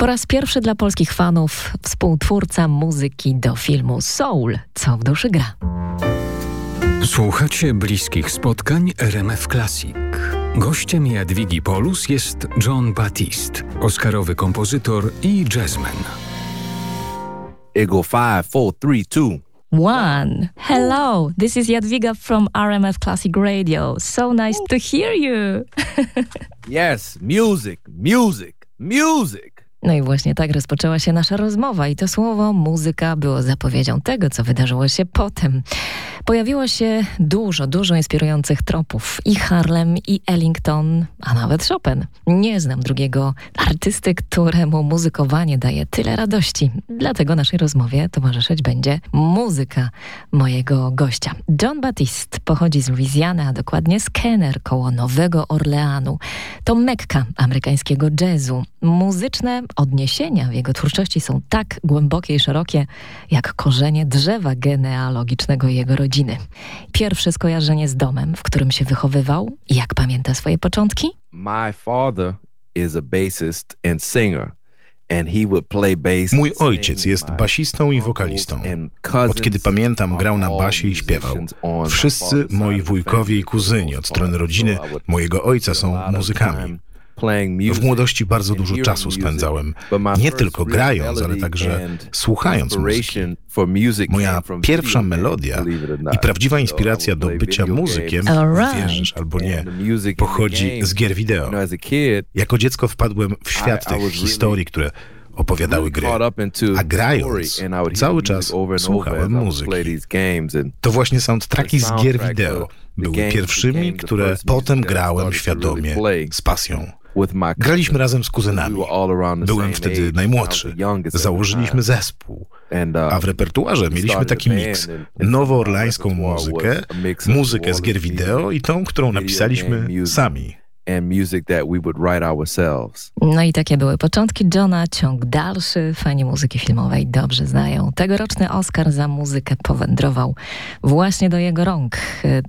Po raz pierwszy dla polskich fanów współtwórca muzyki do filmu Soul, co w duszy gra. Słuchacie bliskich spotkań RMF Classic. Gościem Jadwigi Polus jest John Batiste, oscarowy kompozytor i jazzman. It 5, 4, 3, 2. One. Hello, this is Jadwiga from RMF Classic Radio. So nice to hear you. yes, music, music, music. No i właśnie tak rozpoczęła się nasza rozmowa i to słowo muzyka było zapowiedzią tego, co wydarzyło się potem. Pojawiło się dużo, dużo inspirujących tropów. I Harlem, i Ellington, a nawet Chopin. Nie znam drugiego artysty, któremu muzykowanie daje tyle radości. Dlatego naszej rozmowie towarzyszyć będzie muzyka mojego gościa. John Batiste pochodzi z Louisiany, a dokładnie z Kenner koło Nowego Orleanu. To mekka amerykańskiego jazzu. Muzyczne odniesienia w jego twórczości są tak głębokie i szerokie, jak korzenie drzewa genealogicznego jego rodziny. Pierwsze skojarzenie z domem, w którym się wychowywał, jak pamięta swoje początki? My father is a bassist and singer. Mój ojciec jest basistą i wokalistą. Od kiedy pamiętam, grał na basie i śpiewał. Wszyscy moi wujkowie i kuzyni od strony rodziny mojego ojca są muzykami. W młodości bardzo dużo czasu spędzałem, nie tylko grając, ale także słuchając muzyki. Moja pierwsza melodia i prawdziwa inspiracja do bycia muzykiem, wierzysz albo nie, pochodzi z gier wideo. Jako dziecko wpadłem w świat tych historii, które opowiadały gry. A grając, cały czas słuchałem muzyki. To właśnie soundtracki z gier wideo były pierwszymi, które potem grałem świadomie, z pasją. Graliśmy razem z kuzynami. Byłem wtedy najmłodszy. Założyliśmy zespół. A w repertuarze mieliśmy taki miks. Nowoorlańską muzykę, muzykę z gier wideo i tą, którą napisaliśmy sami. No i takie były początki Johna, ciąg dalszy. Fani muzyki filmowej dobrze znają. Tegoroczny Oscar za muzykę powędrował właśnie do jego rąk.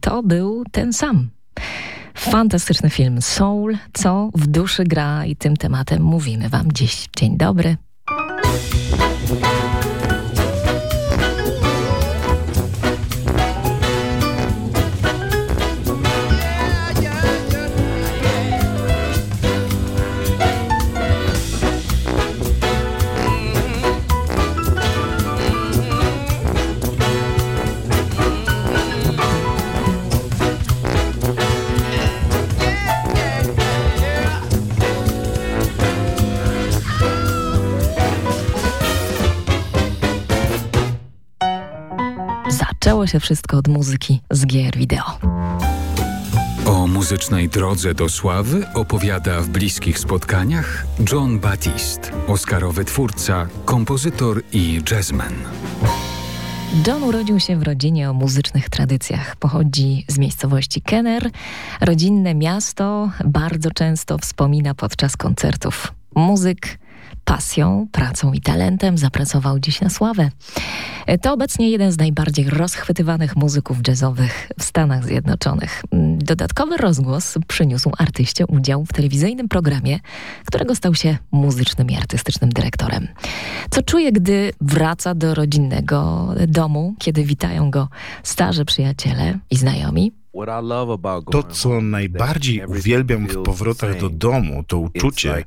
To był ten sam. Fantastyczny film Soul, co w duszy gra i tym tematem mówimy Wam dziś. Dzień dobry. Zaczęło się wszystko od muzyki z gier wideo. O muzycznej drodze do sławy opowiada w bliskich spotkaniach John Batiste, oscarowy twórca, kompozytor i jazzman. John urodził się w rodzinie o muzycznych tradycjach. Pochodzi z miejscowości Kenner. Rodzinne miasto bardzo często wspomina podczas koncertów. Muzyk pasją, pracą i talentem zapracował dziś na sławę. To obecnie jeden z najbardziej rozchwytywanych muzyków jazzowych w Stanach Zjednoczonych. Dodatkowy rozgłos przyniósł artyście udział w telewizyjnym programie, którego stał się muzycznym i artystycznym dyrektorem. Co czuje, gdy wraca do rodzinnego domu, kiedy witają go starzy przyjaciele i znajomi? To, co najbardziej uwielbiam w powrotach do domu, to uczucie,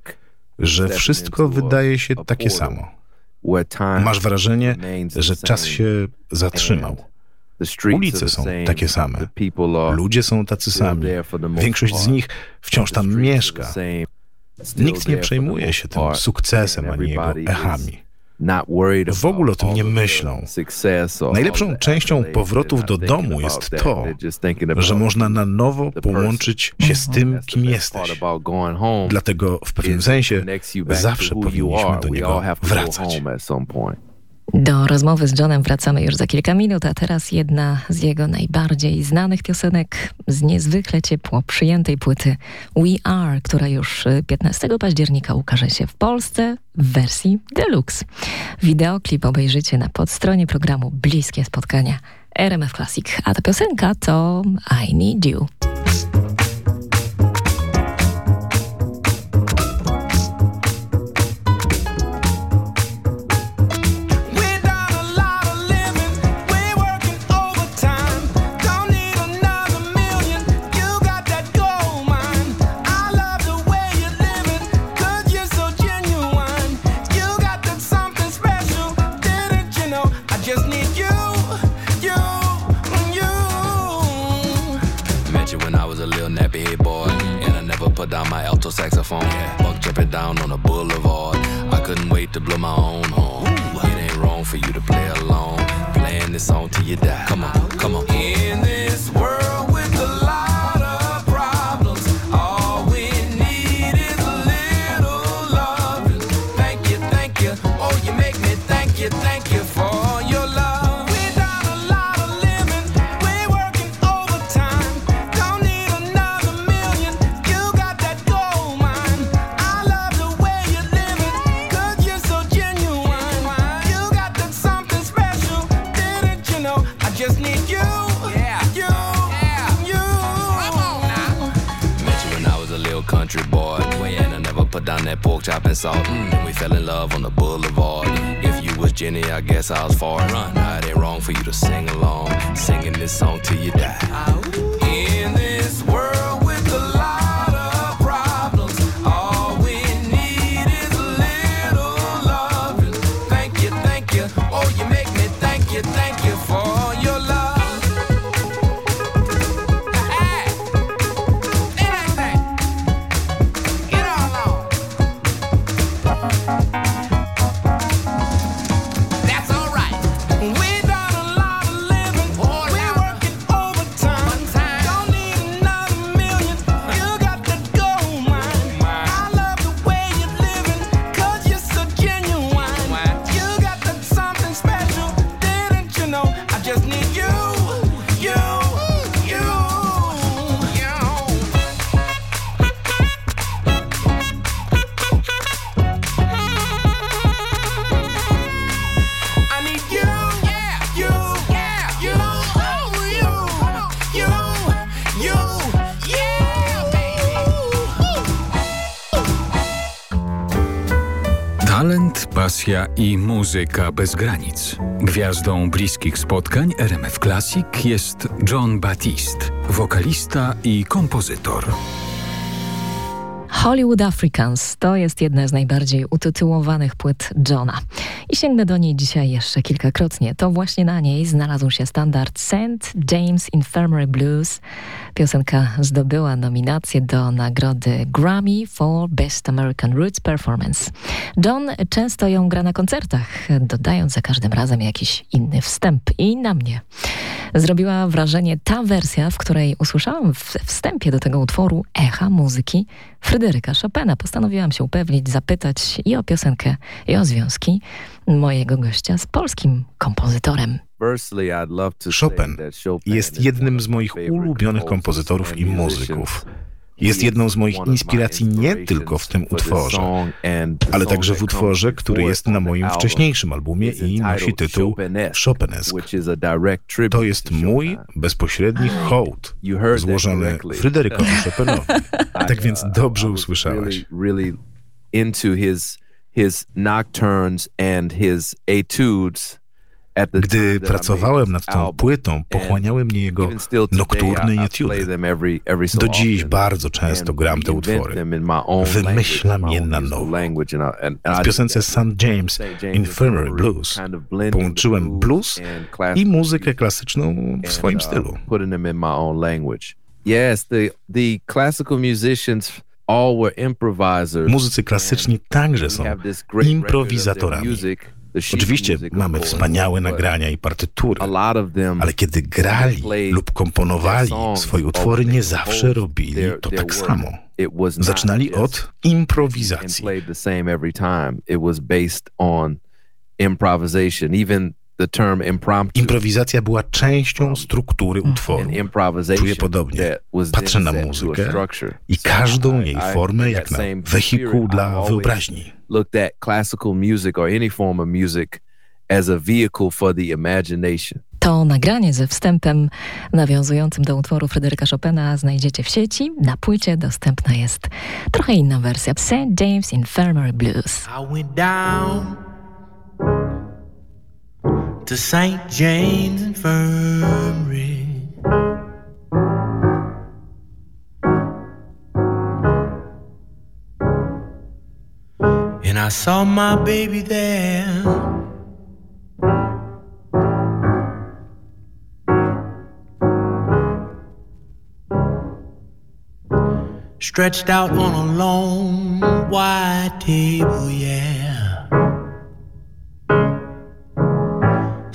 że wszystko wydaje się takie samo. Masz wrażenie, że czas się zatrzymał. Ulice są takie same. Ludzie są tacy sami. Większość z nich wciąż tam mieszka. Nikt nie przejmuje się tym sukcesem ani jego echami. W ogóle o tym nie myślą. Najlepszą częścią powrotów do domu jest to, że można na nowo połączyć się z tym, kim jesteś. Dlatego w pewnym sensie zawsze powinniśmy do niego wracać. Do rozmowy z Johnem wracamy już za kilka minut, a teraz jedna z jego najbardziej znanych piosenek z niezwykle ciepło przyjętej płyty We Are, która już 15 października ukaże się w Polsce w wersji deluxe. Wideoklip obejrzycie na podstronie programu Bliskie Spotkania RMF Classic, a ta piosenka to I Need You. Down my alto saxophone. Yeah. Buck jumping down on the boulevard. I couldn't wait to blow my own horn. It ain't wrong for you to play along. Playing this song till you die. Come on, come on. In this world. That pork chop and salt. Mm. Then we fell in love on the boulevard. If you was Jenny, I guess I was far. Run. Now it ain't wrong for you to sing along. Singing this song till you die. I muzyka bez granic. Gwiazdą bliskich spotkań RMF Classic jest John Batiste, wokalista i kompozytor. Hollywood Africans to jest jedna z najbardziej utytułowanych płyt Johna. I sięgnę do niej dzisiaj jeszcze kilkakrotnie. To właśnie na niej znalazł się standard St. James Infirmary Blues. Piosenka zdobyła nominację do nagrody Grammy for Best American Roots Performance. John często ją gra na koncertach, dodając za każdym razem jakiś inny wstęp. I na mnie zrobiła wrażenie ta wersja, w której usłyszałam w wstępie do tego utworu echa muzyki Fryderyka Chopina. Postanowiłam się upewnić, zapytać i o piosenkę, i o związki mojego gościa z polskim kompozytorem. Chopin jest jednym z moich ulubionych kompozytorów i muzyków. Jest jedną z moich inspiracji nie tylko w tym utworze, ale także w utworze, który jest na moim wcześniejszym albumie i nosi tytuł Chopinesque. To jest mój bezpośredni hołd złożony Fryderykowi Chopinowi. Tak więc dobrze usłyszałeś. his nocturnes and his etudes gdy pracowałem nad tą płytą, pochłaniały mnie jego nokturny etiudy. Do dziś bardzo często gram te utwory. Wymyślam je na nowo. W piosence St. James Infirmary Blues połączyłem blues i muzykę klasyczną w swoim stylu. Yes, the, the classical musicians Muzycy klasyczni także są improwizatorami. Oczywiście mamy wspaniałe nagrania i partytury, ale kiedy grali lub komponowali swoje utwory, nie zawsze robili to tak samo. Zaczynali od improwizacji. Improwizacja była częścią struktury utworu. Czuję podobnie. Patrzę na muzykę i każdą jej formę jak na wehikuł dla wyobraźni. looked at classical music or any form of music as a vehicle for the imagination. To nagranie ze wstępem nawiązującym do utworu Fryderyka Chopina znajdziecie w sieci. Na płycie dostępna jest trochę inna wersja. St. James Infirmary Blues. I went down to St. James Infirmary And I saw my baby there. stretched out on a long white table, yeah.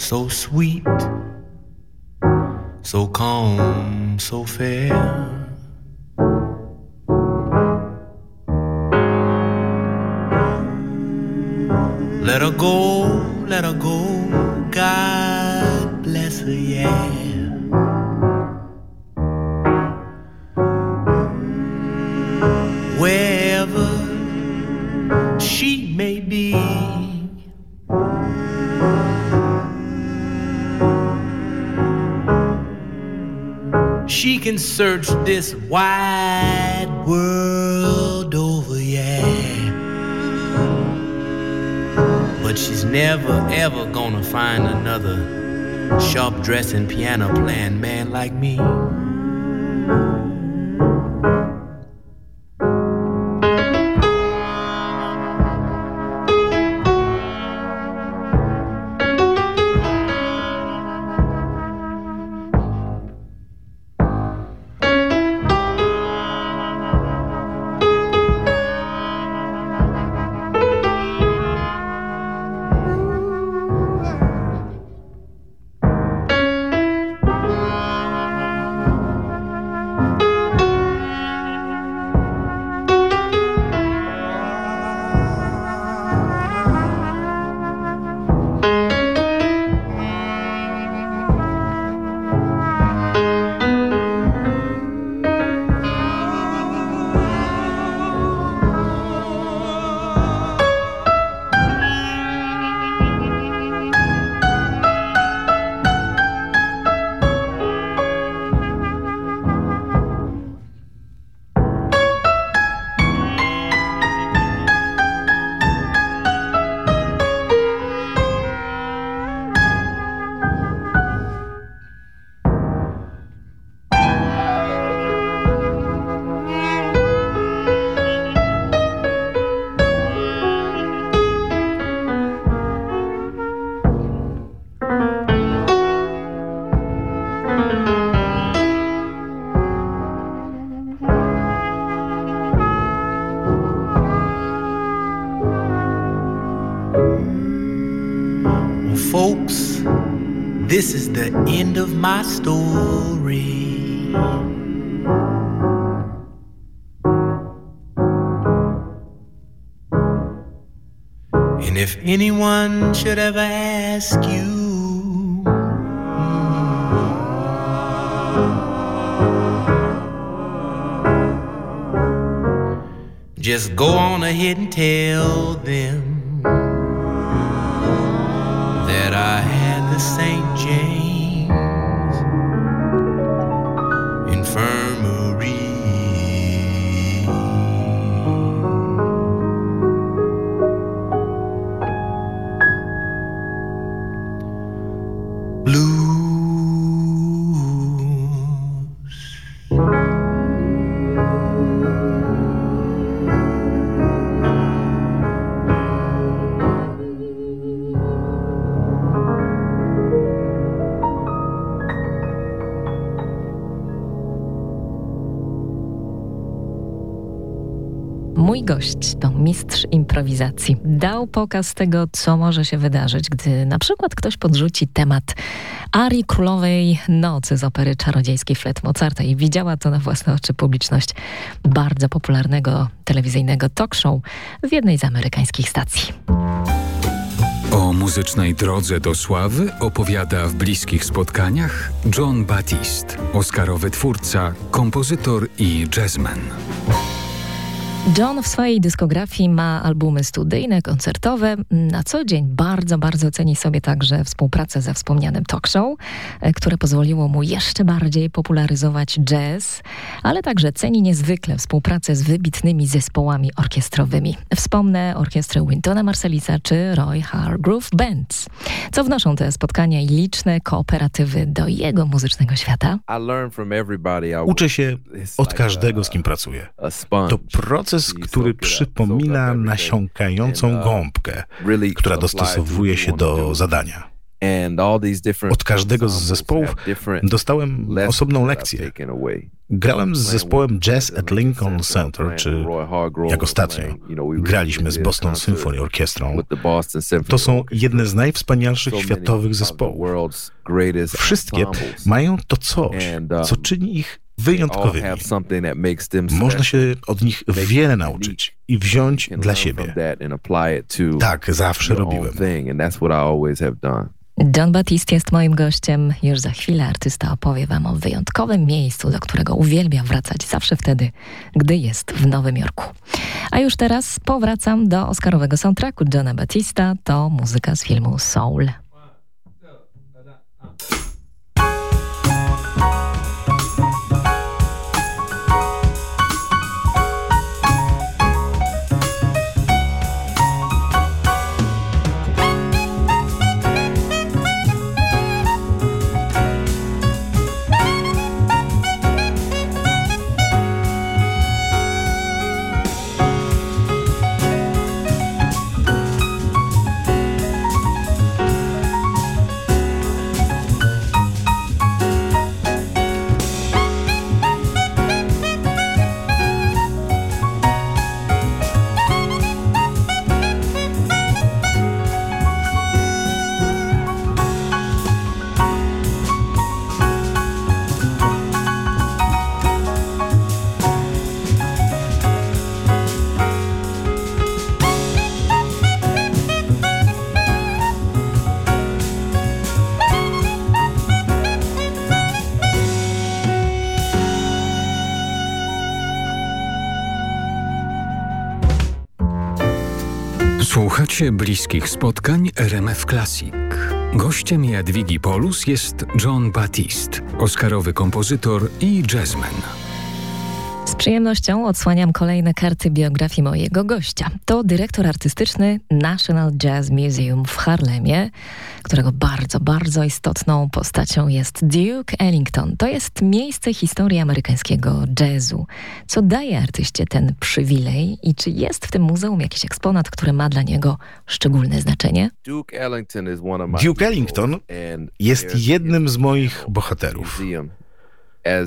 So sweet, so calm, so fair. Let her go, let her go, this wide world over, yeah. But she's never ever gonna find another sharp dressing piano playing man like me. The end of my story. And if anyone should ever ask you, just go on ahead and tell gość to mistrz improwizacji. Dał pokaz tego, co może się wydarzyć, gdy na przykład ktoś podrzuci temat arii Królowej Nocy z opery czarodziejskiej Flet Mozarta i widziała to na własne oczy publiczność bardzo popularnego telewizyjnego talk show w jednej z amerykańskich stacji. O muzycznej drodze do sławy opowiada w bliskich spotkaniach John Batiste, oscarowy twórca, kompozytor i jazzman. John w swojej dyskografii ma albumy studyjne, koncertowe. Na co dzień bardzo, bardzo ceni sobie także współpracę ze wspomnianym talk show, e, które pozwoliło mu jeszcze bardziej popularyzować jazz, ale także ceni niezwykle współpracę z wybitnymi zespołami orkiestrowymi. Wspomnę orkiestrę Wintona Marcelisa czy Roy Hargrove Bands. Co wnoszą te spotkania i liczne kooperatywy do jego muzycznego świata? Uczę się od każdego, z kim pracuję. To proces proces, który przypomina nasiąkającą gąbkę, która dostosowuje się do zadania. Od każdego z zespołów dostałem osobną lekcję. Grałem z zespołem Jazz at Lincoln Center, czy jak ostatnio graliśmy z Boston Symphony Orchestrą. To są jedne z najwspanialszych światowych zespołów. Wszystkie mają to coś, co czyni ich wyjątkowymi. Można się od nich wiele nauczyć i wziąć dla siebie. Tak zawsze robiłem. John Batiste jest moim gościem. Już za chwilę artysta opowie wam o wyjątkowym miejscu, do którego uwielbia wracać zawsze wtedy, gdy jest w Nowym Jorku. A już teraz powracam do oscarowego soundtracku Johna Batista. To muzyka z filmu Soul. Słuchacie bliskich spotkań RMF Classic. Gościem Jadwigi Polus jest John Batiste, oscarowy kompozytor i jazzman. Z przyjemnością odsłaniam kolejne karty biografii mojego gościa. To dyrektor artystyczny National Jazz Museum w Harlemie, którego bardzo, bardzo istotną postacią jest Duke Ellington. To jest miejsce historii amerykańskiego jazzu. Co daje artyście ten przywilej i czy jest w tym muzeum jakiś eksponat, który ma dla niego szczególne znaczenie? Duke Ellington jest jednym z moich bohaterów.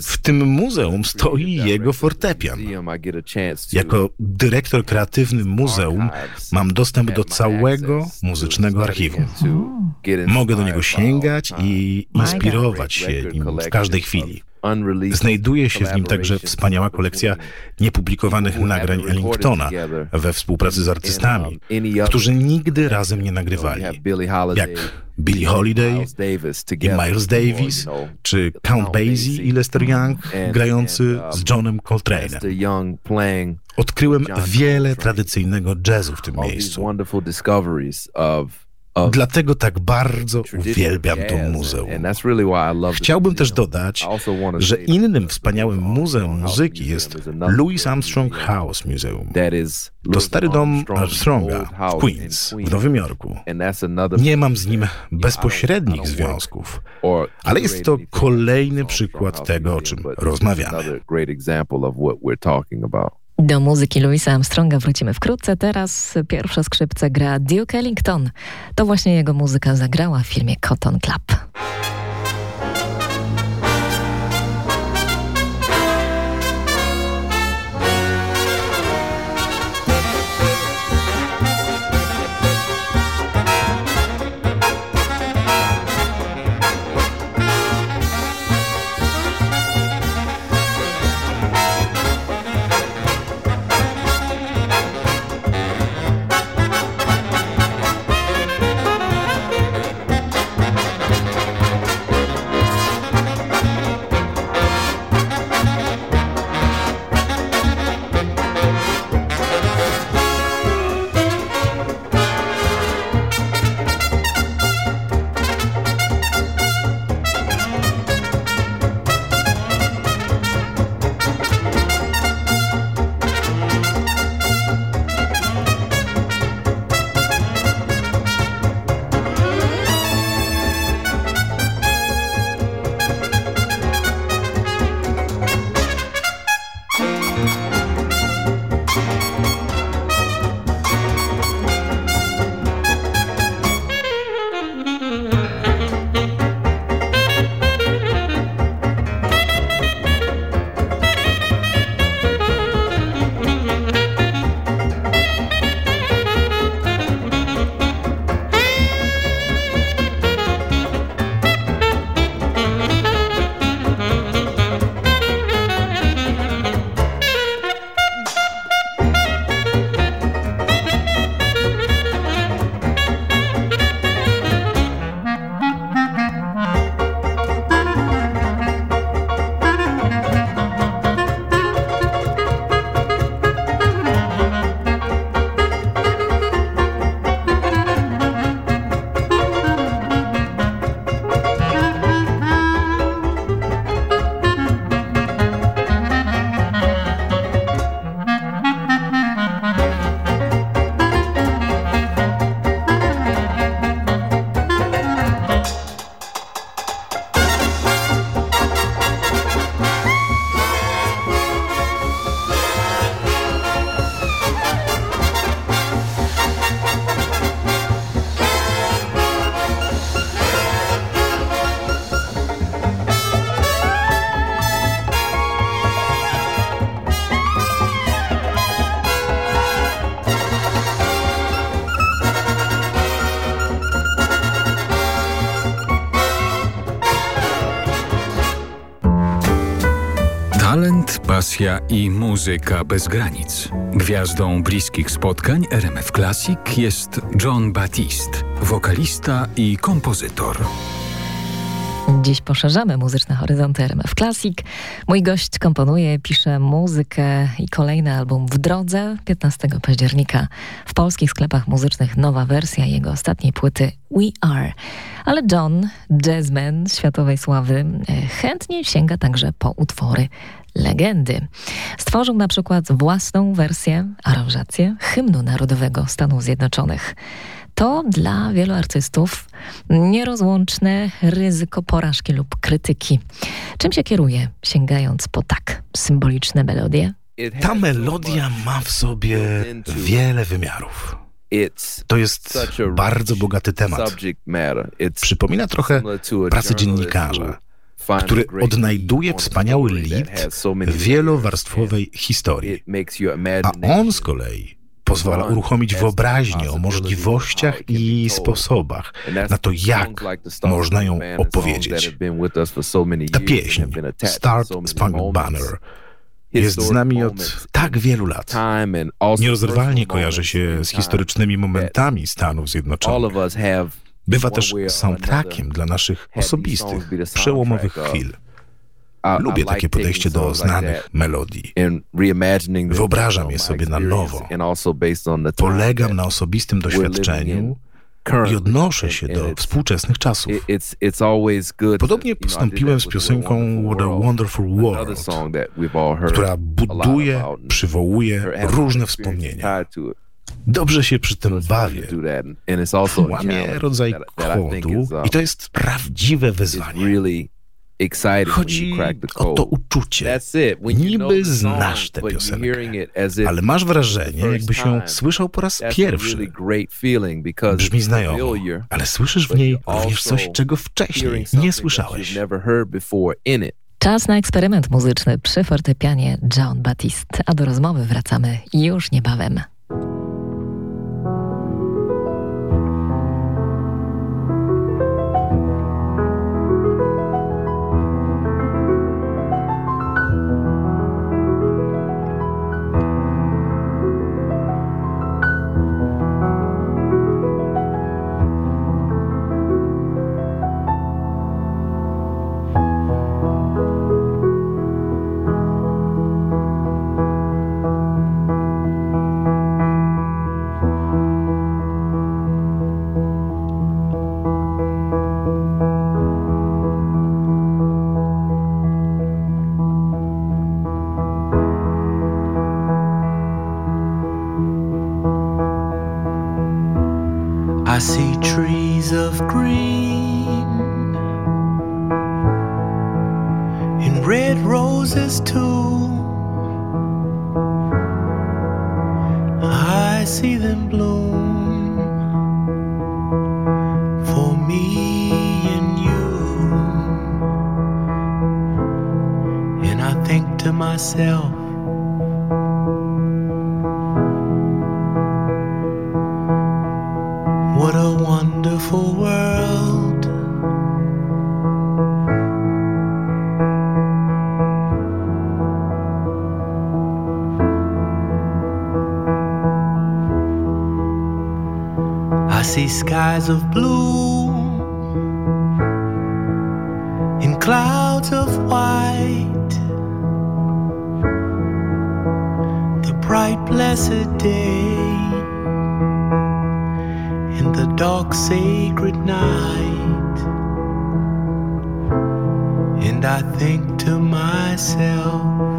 W tym muzeum stoi jego fortepian. Jako dyrektor kreatywny muzeum mam dostęp do całego muzycznego archiwum. Mogę do niego sięgać i inspirować się nim w każdej chwili. Znajduje się w nim także wspaniała kolekcja niepublikowanych nagrań Ellingtona we współpracy z artystami, którzy nigdy razem nie nagrywali, jak Billie Holiday i Miles Davis, czy Count Basie i Lester Young grający z Johnem Coltrane'em. Odkryłem wiele tradycyjnego jazzu w tym miejscu. Dlatego tak bardzo uwielbiam to muzeum. Chciałbym też dodać, że innym wspaniałym muzeum muzyki jest Louis Armstrong House Museum. To stary dom Armstronga w Queens, w Nowym Jorku. Nie mam z nim bezpośrednich związków, ale jest to kolejny przykład tego, o czym rozmawiamy. Do muzyki Louisa Armstronga wrócimy wkrótce. Teraz pierwsze skrzypce gra Duke Ellington. To właśnie jego muzyka zagrała w filmie Cotton Club. Pasja i muzyka bez granic. Gwiazdą bliskich spotkań RMF Classic jest John Batiste, wokalista i kompozytor. Dziś poszerzamy muzyczne horyzonty RMF Classic. Mój gość komponuje, pisze muzykę i kolejny album w drodze. 15 października w polskich sklepach muzycznych nowa wersja jego ostatniej płyty We Are. Ale John, jazzman światowej sławy, e, chętnie sięga także po utwory legendy. Stworzył na przykład własną wersję, aranżację hymnu narodowego Stanów Zjednoczonych. To dla wielu artystów nierozłączne ryzyko porażki lub krytyki. Czym się kieruje, sięgając po tak symboliczne melodie? Ta melodia ma w sobie wiele wymiarów. To jest bardzo bogaty temat. Przypomina trochę pracę dziennikarza, który odnajduje wspaniały lit wielowarstwowej historii. A on z kolei pozwala uruchomić wyobraźnię o możliwościach i sposobach na to, jak można ją opowiedzieć. Ta pieśń, Start Spangled Banner, jest z nami od tak wielu lat. Nierozerwalnie kojarzy się z historycznymi momentami Stanów Zjednoczonych. Bywa też soundtrackiem dla naszych osobistych, przełomowych chwil. Lubię takie podejście do znanych melodii. Wyobrażam je sobie na nowo. Polegam na osobistym doświadczeniu i odnoszę się do współczesnych czasów. Podobnie postąpiłem z piosenką What a Wonderful World, która buduje, przywołuje różne wspomnienia. Dobrze się przy tym bawię. Łamie rodzaj kodu i to jest prawdziwe wyzwanie. Chodzi o to uczucie. Niby znasz tę piosenkę, ale masz wrażenie, jakbyś ją słyszał po raz pierwszy. Brzmi znajomo, ale słyszysz w niej również coś, czego wcześniej nie słyszałeś. Czas na eksperyment muzyczny przy fortepianie John Baptiste, a do rozmowy wracamy już niebawem. See skies of blue in clouds of white. The bright, blessed day in the dark, sacred night. And I think to myself,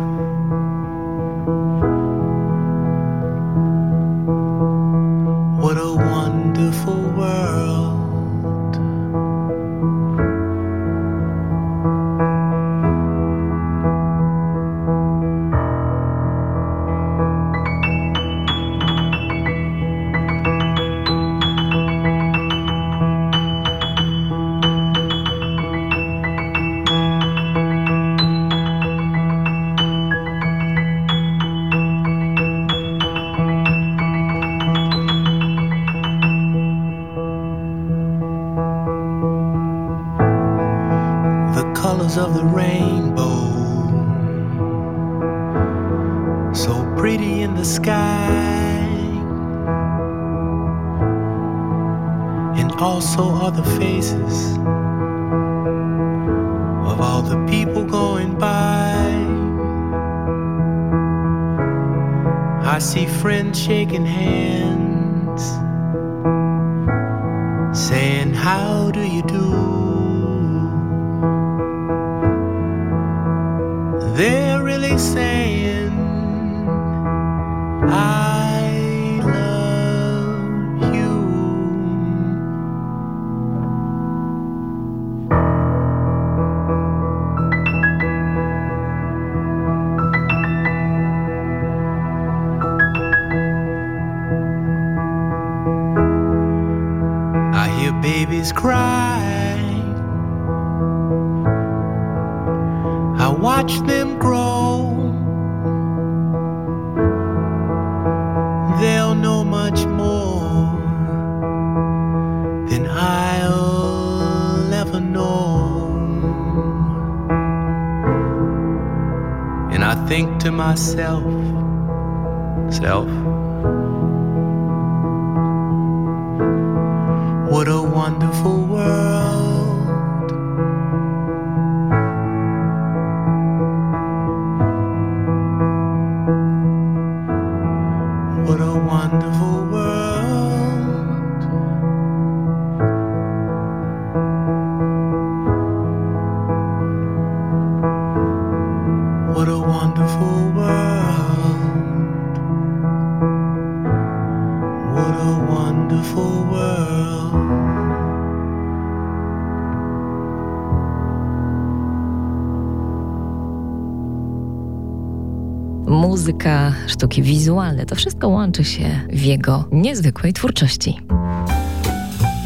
sztuki wizualne, to wszystko łączy się w jego niezwykłej twórczości.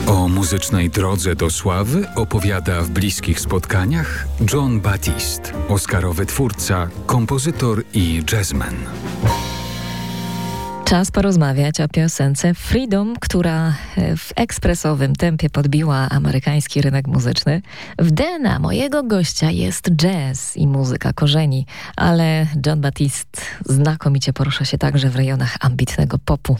O muzycznej drodze do sławy opowiada w bliskich spotkaniach John Batiste, oscarowy twórca, kompozytor i jazzman. Czas porozmawiać o piosence Freedom, która e, w ekspresowym tempie podbiła amerykański rynek muzyczny. W DNA mojego gościa jest jazz i muzyka korzeni, ale John Batiste znakomicie porusza się także w rejonach ambitnego popu.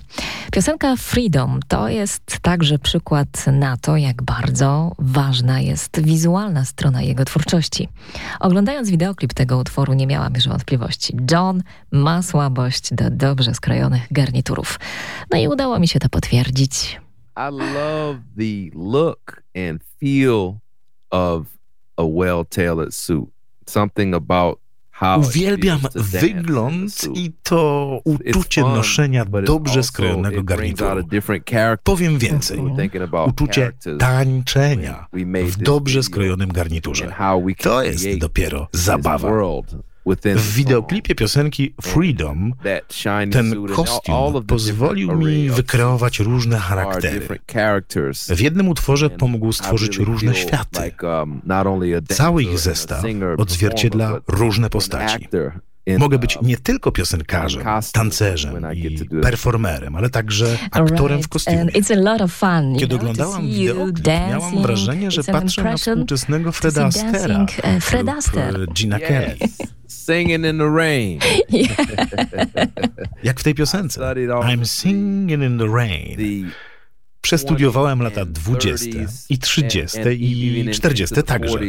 Piosenka Freedom to jest także przykład na to, jak bardzo ważna jest wizualna strona jego twórczości. Oglądając wideoklip tego utworu nie miałam już wątpliwości. John ma słabość do dobrze skrojonych garniturów. No i udało mi się to potwierdzić. I love the look and feel of a well-tailored suit. Something about Uwielbiam wygląd i to uczucie noszenia dobrze skrojonego garnituru. Powiem więcej. Uczucie tańczenia w dobrze skrojonym garniturze. To jest dopiero zabawa. W wideoklipie piosenki Freedom ten kostium pozwolił mi wykreować różne charaktery. W jednym utworze pomógł stworzyć różne światy. um, Cały ich zestaw odzwierciedla różne postaci. Mogę być nie tylko piosenkarzem, tancerzem i performerem, ale także aktorem w kostiumie. Kiedy oglądałam wideoklip, miałam wrażenie, że patrzę na współczesnego Freda Astera Fred lub Astaire. e, Gina Kelly. Singing in the rain. Jak w tej piosence. I'm singing in the rain. Przestudiowałem lata 20s 20 and i 30 and even i into 40 the także.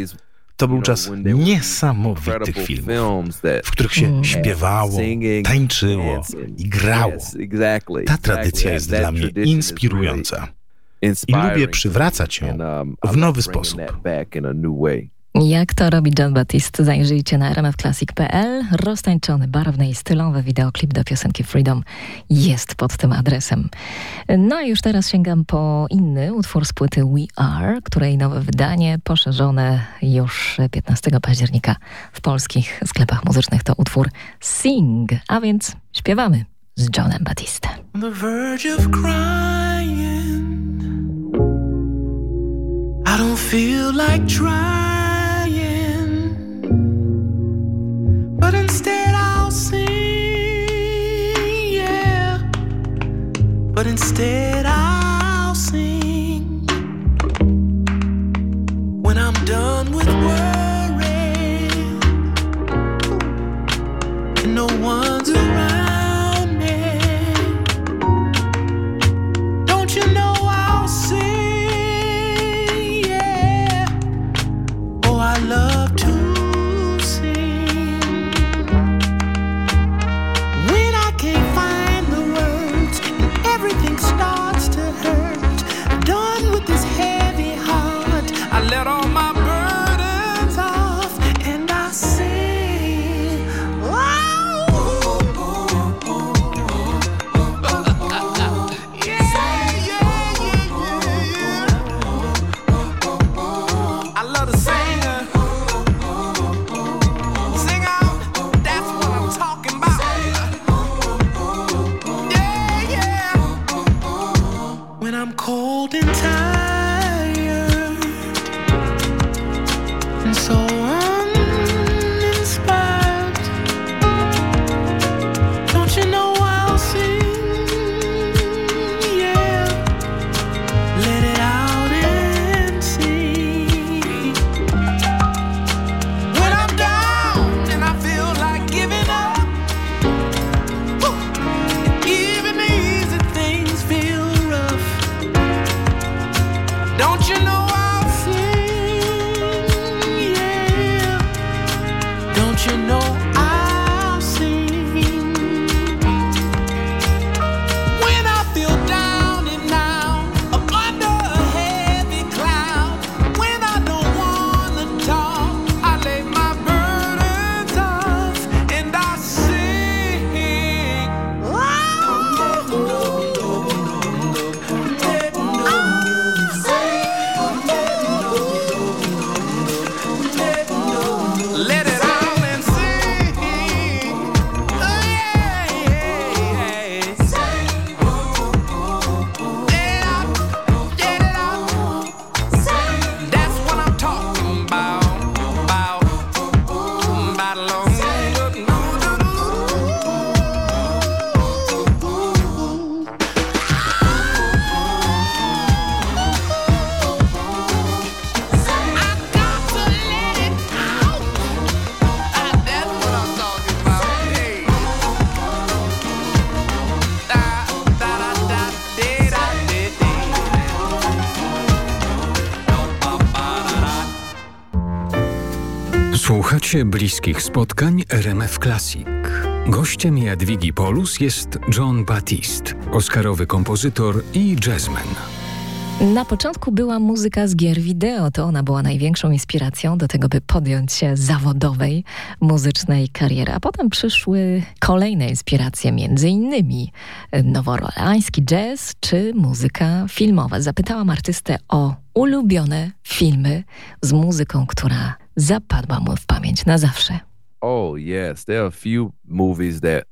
40s, To był czas niesamowitych filmów, w których się Mm. śpiewało, tańczyło i grało. Ta tradycja jest dla mnie inspirująca. I lubię przywracać ją um, w nowy sposób. Jak to robi John Batiste? Zajrzyjcie na rmfclassic.pl. Roztańczony, barwny i stylowy wideoklip do piosenki Freedom jest pod tym adresem. No i już teraz sięgam po inny utwór z płyty We Are, której nowe wydanie poszerzone już 15 października w polskich sklepach muzycznych to utwór Sing, a więc śpiewamy z Johnem Batiste. The verge of crying. I don't feel like trying, But instead bliskich spotkań RMF Classic. Gościem Jadwigi Polus jest John Batiste, oscarowy kompozytor i jazzman. Na początku była muzyka z gier wideo. To ona była największą inspiracją do tego, by podjąć się zawodowej muzycznej kariery. A potem przyszły kolejne inspiracje, między innymi noworoleański jazz czy muzyka filmowa. Zapytałam artystę o ulubione filmy z muzyką, która zapadła mu w pamięć na zawsze. Oh yes, there are a few movies that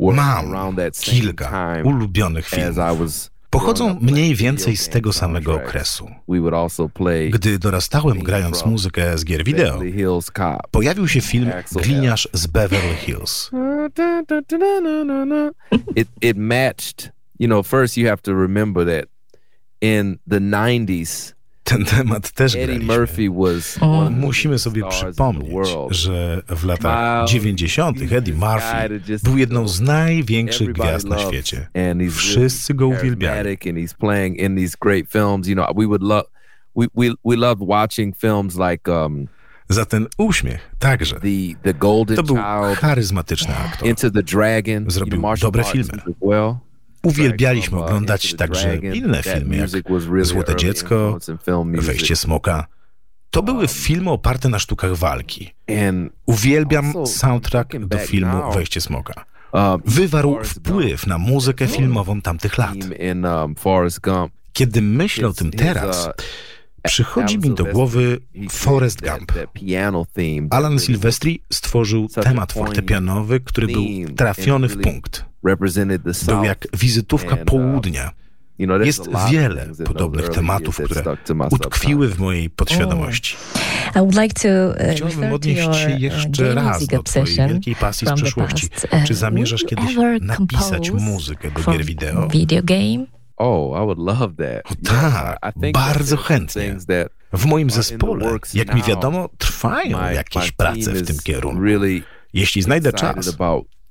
Mam kilka ulubionych filmów. Pochodzą mniej więcej z tego samego okresu. Gdy dorastałem grając muzykę z gier wideo, pojawił się film Gliniarz z Beverly Hills. It, it matched, you know, first you have to remember that in the 90s ten temat też Murphy was Musimy sobie przypomnieć, że w latach 90. Eddie Murphy był jedną z największych gwiazd na świecie. Wszyscy go uwielbiali. Za ten uśmiech także. To był charyzmatyczny aktor. Zrobił dobre filmy. Uwielbialiśmy oglądać także inne filmy, jak Złote Dziecko, Wejście Smoka. To były filmy oparte na sztukach walki. Uwielbiam soundtrack do filmu Wejście Smoka. Wywarł wpływ na muzykę filmową tamtych lat. Kiedy myślę o tym teraz, przychodzi mi do głowy Forrest Gump. Alan Silvestri stworzył temat fortepianowy, który był trafiony w punkt. Był jak wizytówka południa. Jest wiele podobnych tematów, które utkwiły w mojej podświadomości. Uh, Chciałbym odnieść się jeszcze raz do Twojej wielkiej pasji z przeszłości. Czy uh, zamierzasz kiedyś napisać muzykę do gier wideo? Oh, I would love that. O tak, bardzo chętnie. W moim zespole, jak mi wiadomo, trwają jakieś prace w tym kierunku. Jeśli znajdę czas,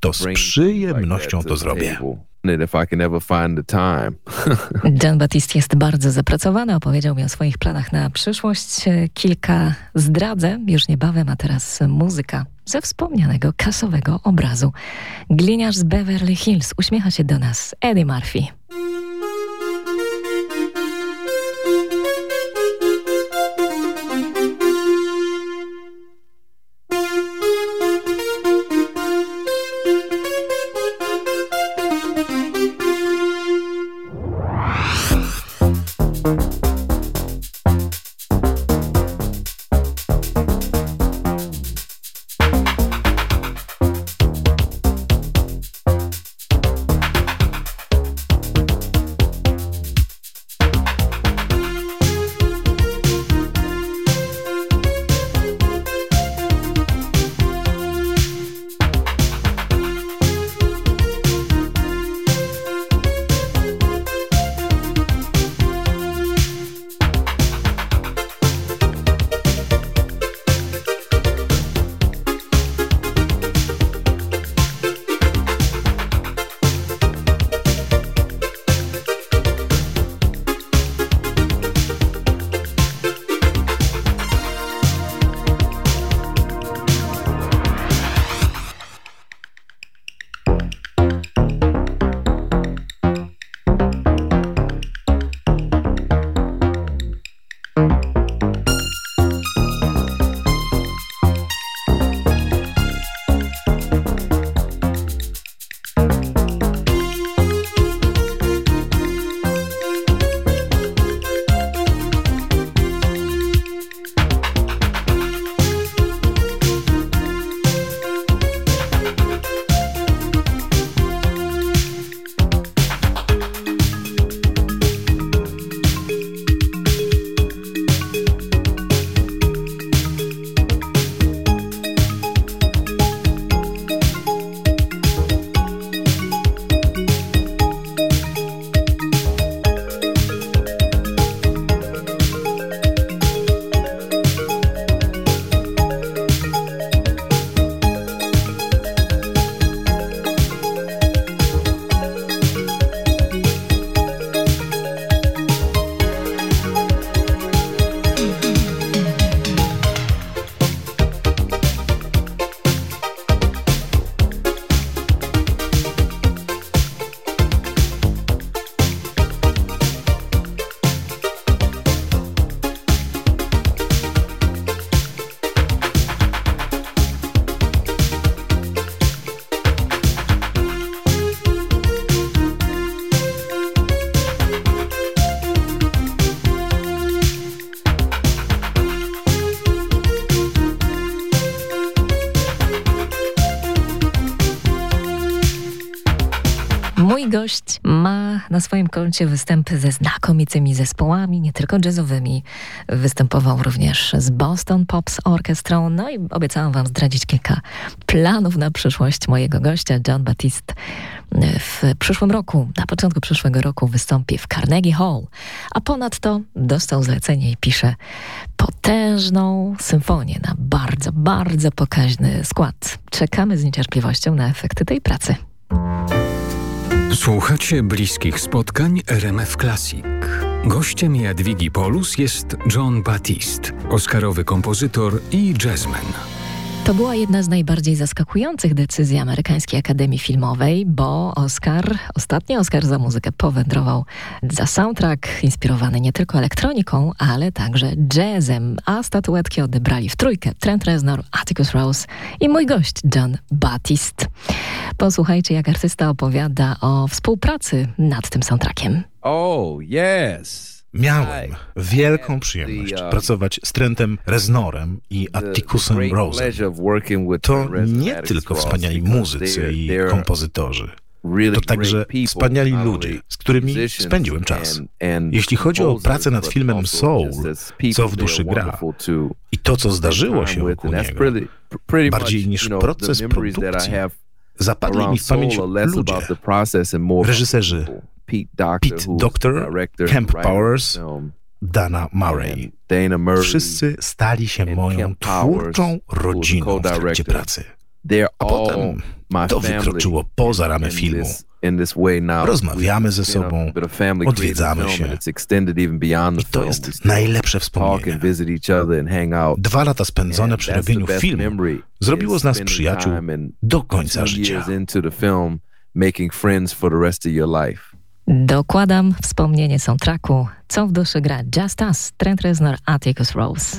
to z przyjemnością to zrobię. John Batiste jest bardzo zapracowany. Opowiedział mi o swoich planach na przyszłość. Kilka zdradzę już niebawem, a teraz muzyka ze wspomnianego kasowego obrazu. Gliniarz z Beverly Hills uśmiecha się do nas Eddie Murphy. Na swoim koncie występy ze znakomitymi zespołami, nie tylko jazzowymi. Występował również z Boston Pops Orchestrą. No i obiecałam wam zdradzić kilka planów na przyszłość mojego gościa, John Batiste. W przyszłym roku, na początku przyszłego roku wystąpi w Carnegie Hall, a ponadto dostał zlecenie i pisze potężną symfonię na bardzo, bardzo pokaźny skład. Czekamy z niecierpliwością na efekty tej pracy. Słuchacie bliskich spotkań RMF Classic. Gościem Jadwigi Polus jest John Batiste, oscarowy kompozytor i jazzman. To była jedna z najbardziej zaskakujących decyzji amerykańskiej Akademii Filmowej, bo Oscar, ostatni Oscar za muzykę powędrował za soundtrack inspirowany nie tylko elektroniką, ale także jazzem, a statuetki odebrali w trójkę Trent Reznor, Atticus Rose i mój gość John Batiste. Posłuchajcie, jak artysta opowiada o współpracy nad tym soundtrackiem. Oh, yes! Miałem wielką przyjemność uh, pracować z Trentem Reznorem i Atticusem Rosem. To nie tylko wspaniali muzycy i kompozytorzy. To także wspaniali ludzie, z którymi spędziłem czas. Jeśli chodzi o pracę nad filmem Soul, co w duszy gra, i to, co zdarzyło się wokół niego, bardziej niż proces produkcji, zapadli mi w pamięć ludzie, reżyserzy Pete Doctor, Pete Doctor Camp Powers, Dana Murray. Wszyscy stali się moją twórczą rodziną w trakcie pracy. A potem to wykroczyło poza ramy filmu. Rozmawiamy ze sobą, odwiedzamy się i to jest najlepsze wspomnienie. Dwa lata spędzone przy robieniu filmu zrobiło z nas przyjaciół do końca życia. making friends for the rest of your life. Dokładam wspomnienie soundtracku, co w duszy gra Just Us, Trent Reznor, Atticus Rose.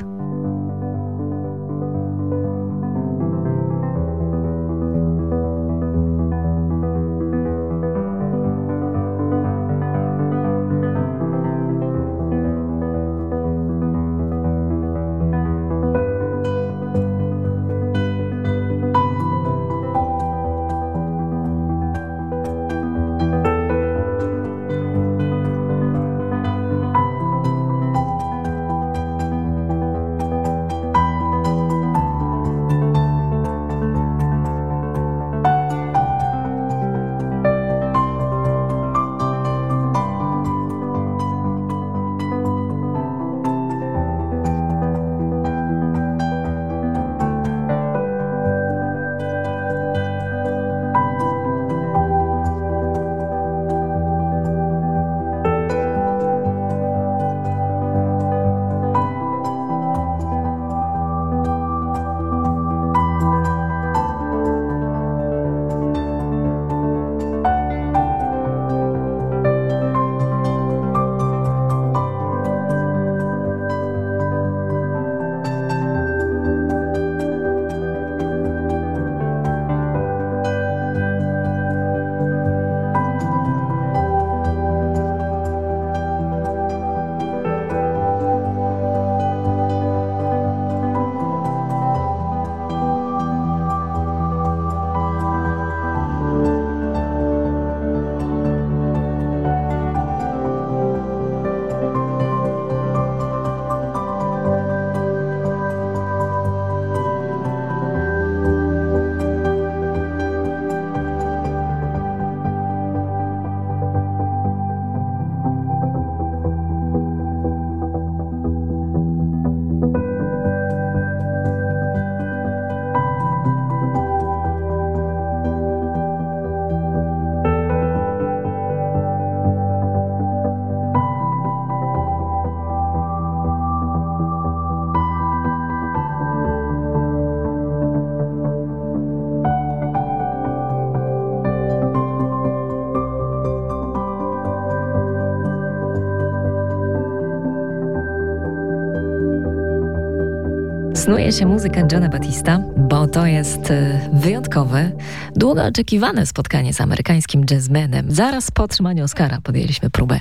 Snuje się muzyka Johna Batista, bo to jest y, wyjątkowe, długo oczekiwane spotkanie z amerykańskim jazzmenem. Zaraz po otrzymaniu Oscara podjęliśmy próbę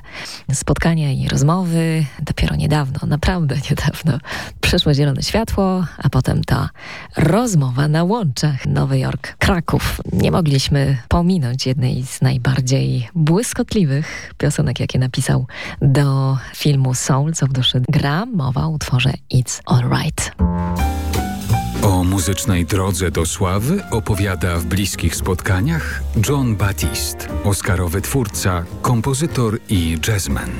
spotkania i rozmowy. Dopiero niedawno, naprawdę niedawno Przeszło zielone światło, potem ta rozmowa na łączach Nowy Jork, Kraków. Nie mogliśmy pominąć jednej z najbardziej błyskotliwych piosenek, jakie napisał do filmu Soul, co w duszy gra. Mowa o utworze It's Alright. O muzycznej drodze do sławy opowiada w bliskich spotkaniach John Batiste, oscarowy twórca, kompozytor i jazzman.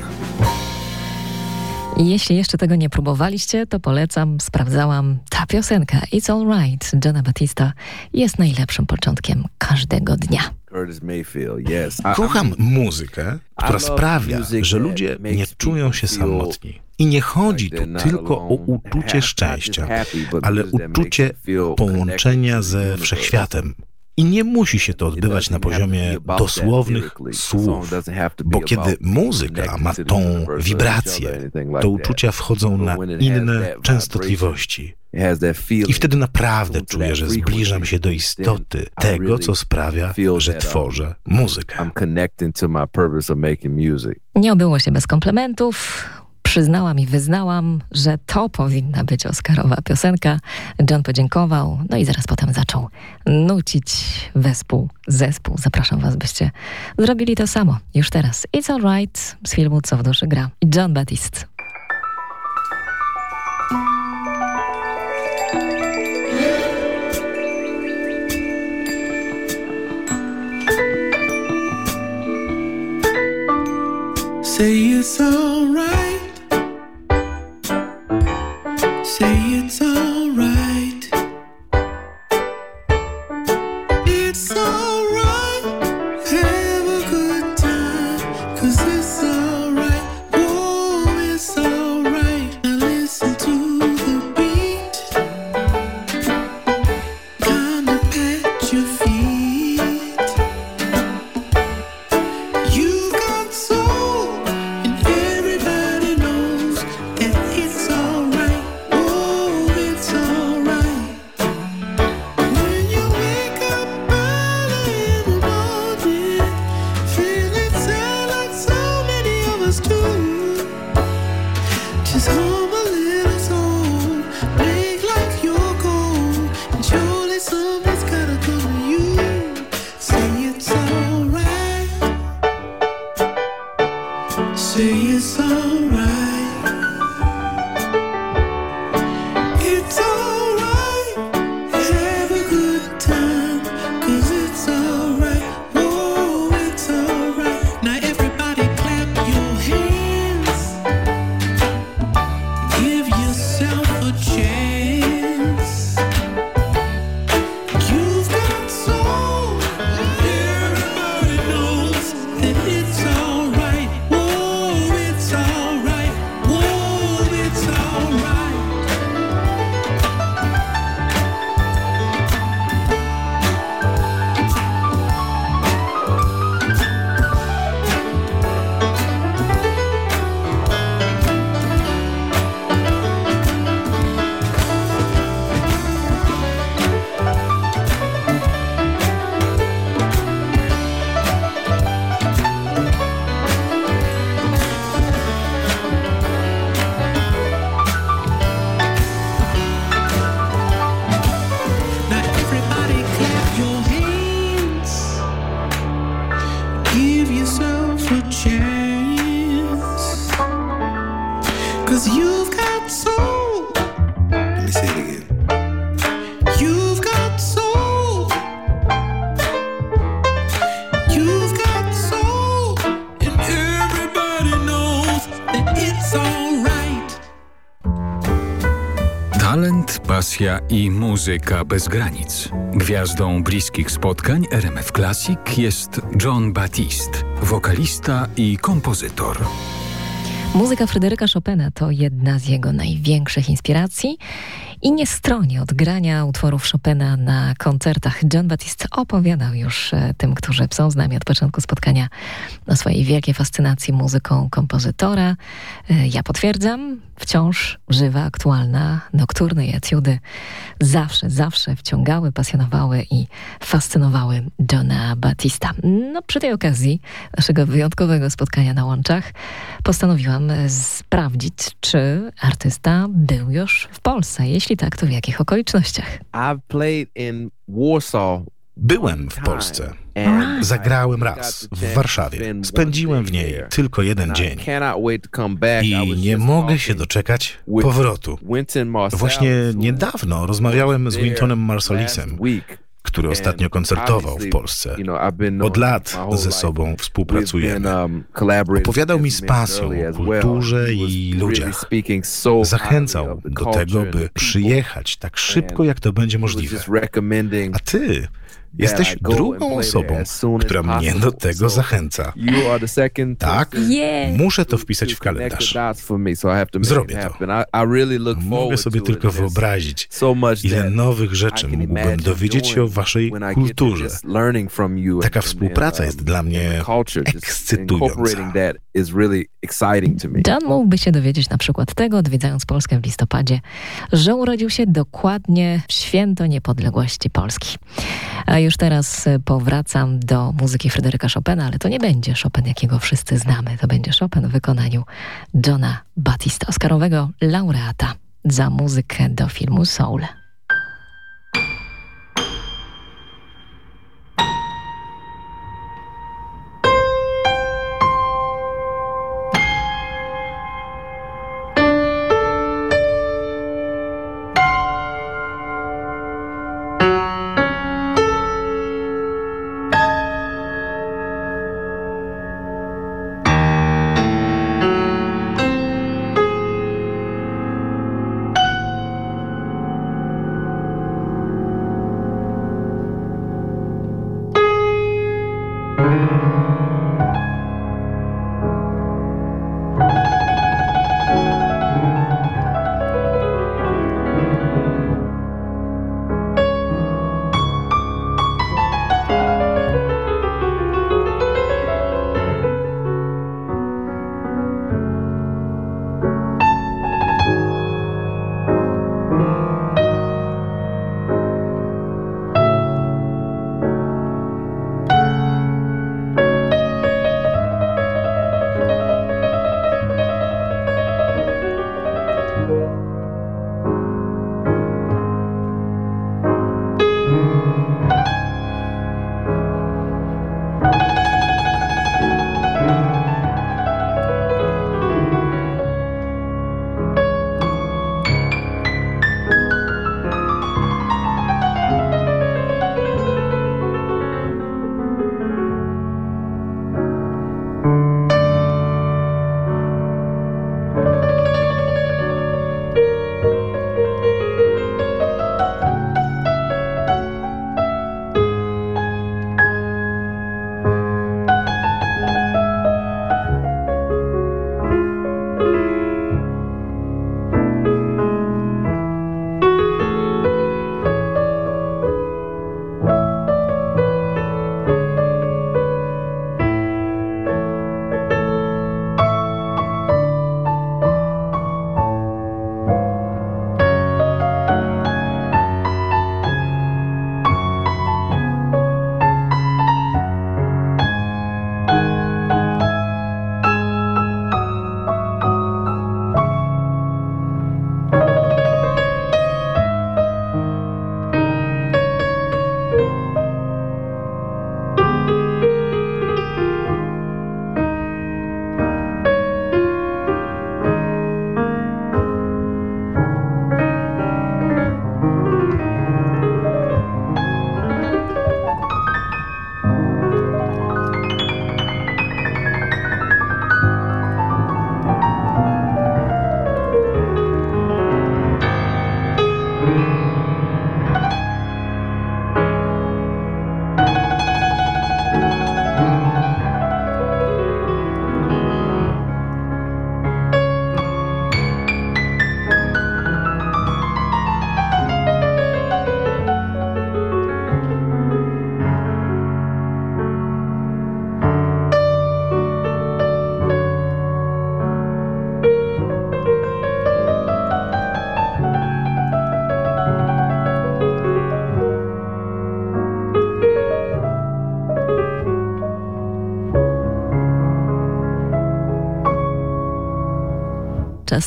Jeśli jeszcze tego nie próbowaliście, to polecam, sprawdzałam. Ta piosenka It's Alright Johna Batista jest najlepszym początkiem każdego dnia. Kocham muzykę, która sprawia, że ludzie nie czują się samotni. I nie chodzi tu tylko o uczucie szczęścia, ale uczucie połączenia ze wszechświatem. I nie musi się to odbywać na poziomie dosłownych słów, bo kiedy muzyka ma tą wibrację, to uczucia wchodzą na inne częstotliwości. I wtedy naprawdę czuję, że zbliżam się do istoty tego, co sprawia, że tworzę muzykę. Nie obyło się bez komplementów przyznałam i wyznałam, że to powinna być Oscarowa piosenka. John podziękował, no i zaraz potem zaczął nucić wespół, zespół. Zapraszam was, byście zrobili to samo już teraz. It's Alright z filmu Co w duszy gra. John Batiste. Say it's alright. Pasja i muzyka bez granic. Gwiazdą bliskich spotkań RMF Classic jest John Batiste, wokalista i kompozytor. Muzyka Fryderyka Chopina to jedna z jego największych inspiracji i nie stroni od grania utworów Chopina na koncertach. John Batiste opowiadał już e, tym, którzy są z nami od początku spotkania o swojej wielkiej fascynacji muzyką kompozytora. E, ja potwierdzam, wciąż żywa, aktualna, nokturny i etiudy zawsze, zawsze wciągały, pasjonowały i fascynowały Johna Batista. No, przy tej okazji naszego wyjątkowego spotkania na łączach postanowiłam nam sprawdzić, czy artysta był już w Polsce. Jeśli tak, to w jakich okolicznościach? Byłem w Polsce. Zagrałem raz w Warszawie. Spędziłem w niej tylko jeden dzień. I nie mogę się doczekać powrotu. Właśnie niedawno rozmawiałem z Wintonem Marsolisem, który ostatnio koncertował w Polsce. Od lat ze sobą współpracujemy. Um, Opowiadał mi z pasją o kulturze i ludziach. Zachęcał do tego, by przyjechać tak szybko, jak to będzie możliwe. A ty Jesteś drugą osobą, która mnie do tego zachęca. Tak? Muszę to wpisać w kalendarz. Zrobię to. Mogę sobie tylko wyobrazić, ile nowych rzeczy mógłbym dowiedzieć się o waszej kulturze. Taka współpraca jest dla mnie ekscytująca. John mógłby się dowiedzieć na przykład tego, odwiedzając Polskę w listopadzie, że urodził się dokładnie w święto niepodległości Polski. Już teraz powracam do muzyki Fryderyka Chopina, ale to nie będzie Chopin, jakiego wszyscy znamy. To będzie Chopin w wykonaniu Johna Batista, oscarowego laureata za muzykę do filmu Soul.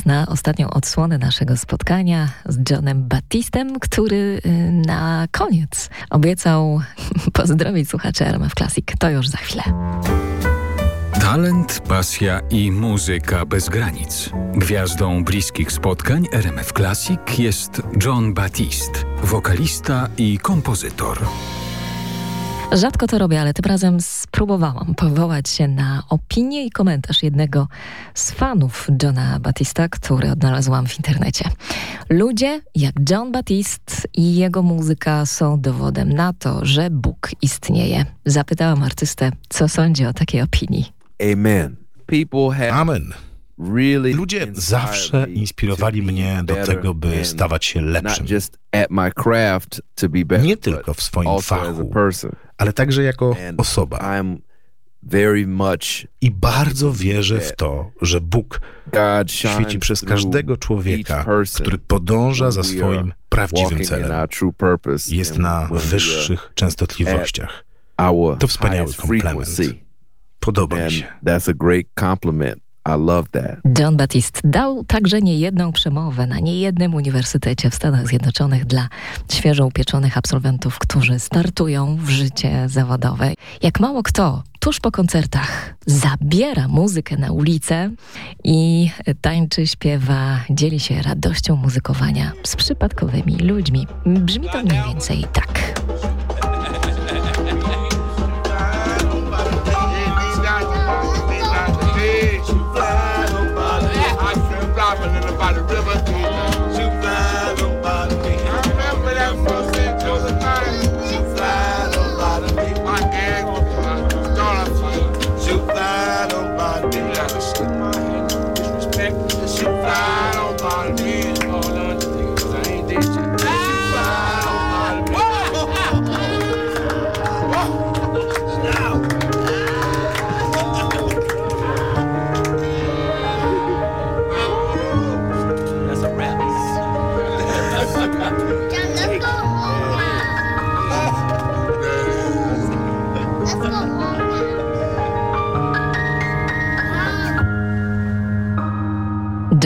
Na ostatnią odsłonę naszego spotkania z Johnem Battistem, który y, na koniec obiecał pozdrowić słuchaczy RMF Classic. To już za chwilę. Talent, pasja i muzyka bez granic. Gwiazdą bliskich spotkań RMF Classic jest John Batiste, wokalista i kompozytor. Rzadko to robię, ale tym razem spróbowałam powołać się na opinię i komentarz jednego z fanów Johna Batista, który odnalazłam w internecie. Ludzie jak John Batiste i jego muzyka są dowodem na to, że Bóg istnieje. Zapytałam artystę, co sądzi o takiej opinii. Amen. Amen. Ludzie zawsze inspirowali mnie do tego, by stawać się lepszym. Nie tylko w swoim fachu, ale także jako osoba. I bardzo wierzę w to, że Bóg świeci przez każdego człowieka, który podąża za swoim prawdziwym celem. Jest na wyższych częstotliwościach. To wspaniały komplement. Podoba mi się. I love that. John Batiste dał także niejedną przemowę na niejednym uniwersytecie w Stanach Zjednoczonych dla świeżo upieczonych absolwentów, którzy startują w życie zawodowe. Jak mało kto tuż po koncertach zabiera muzykę na ulicę i tańczy, śpiewa, dzieli się radością muzykowania z przypadkowymi ludźmi. Brzmi to mniej więcej tak. by the river.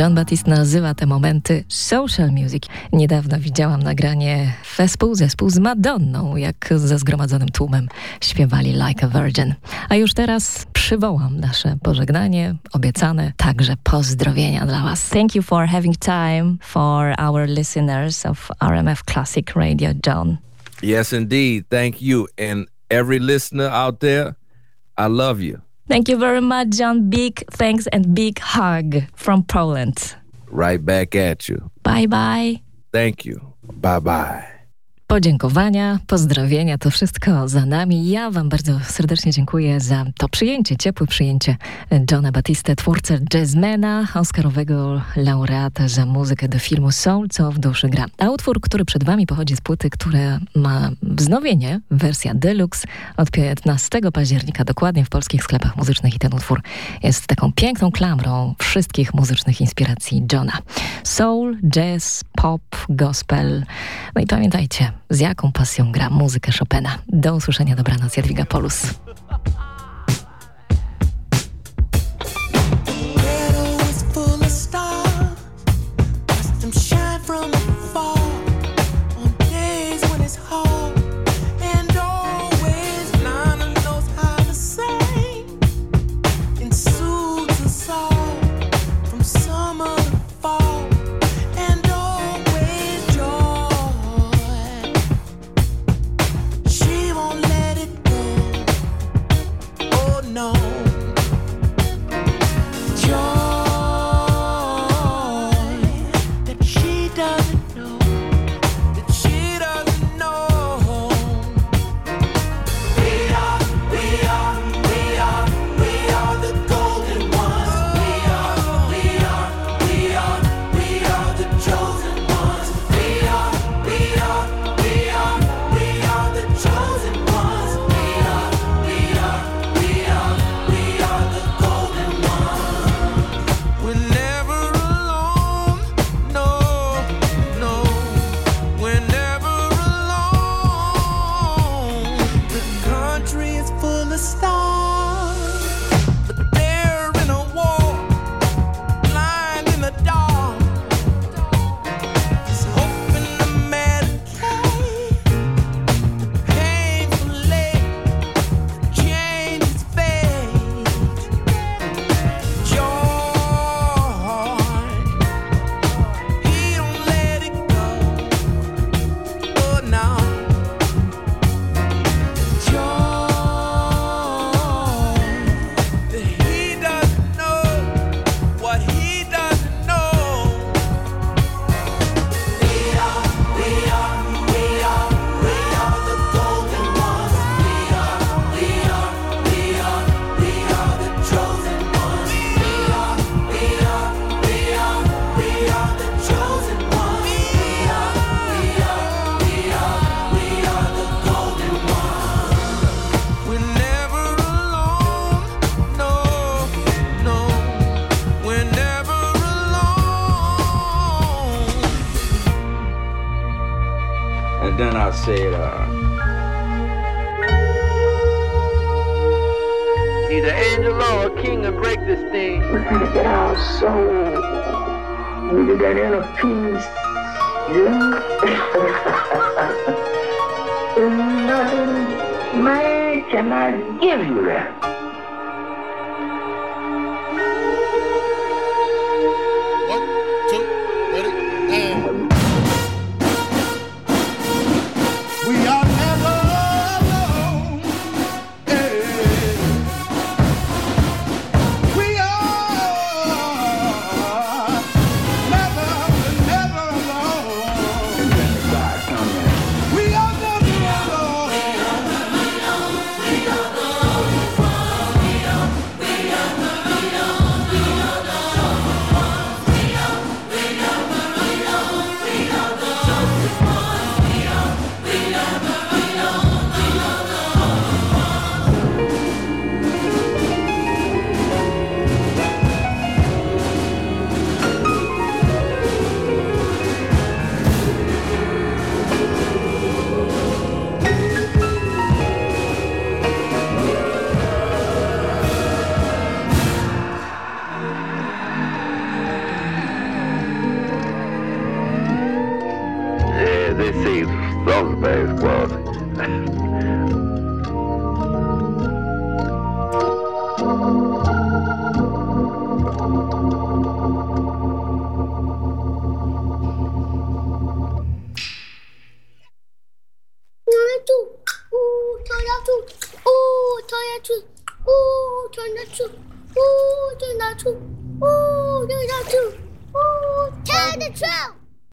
John Batiste nazywa te momenty social music. Niedawno widziałam nagranie wespół, zespół z Madonną, jak ze zgromadzonym tłumem śpiewali Like a Virgin. A już teraz przywołam nasze pożegnanie, obiecane także pozdrowienia dla Was. Thank you for having time for our listeners of RMF Classic Radio, John. Yes, indeed. Thank you. And every listener out there, I love you. Thank you very much, John. Big thanks and big hug from Poland. Right back at you. Bye bye. Thank you. Bye bye. Podziękowania, pozdrowienia, to wszystko za nami. Ja Wam bardzo serdecznie dziękuję za to przyjęcie, ciepłe przyjęcie Johna Batiste, twórcę jazzmana, oscarowego laureata za muzykę do filmu Soul, co w duszy gra. A utwór, który przed Wami pochodzi z płyty, która ma wznowienie, wersja deluxe od 15 października dokładnie w polskich sklepach muzycznych i ten utwór jest taką piękną klamrą wszystkich muzycznych inspiracji Johna. Soul, jazz, pop, gospel. No i pamiętajcie, z jaką pasją gra muzykę Chopina. Do usłyszenia, dobranoc, Jadwiga Polus. Done, I said, uh, Either angel or a king to break this thing. We gotta Get our soul. We did that inner peace. Yeah. Nothing man cannot give you that.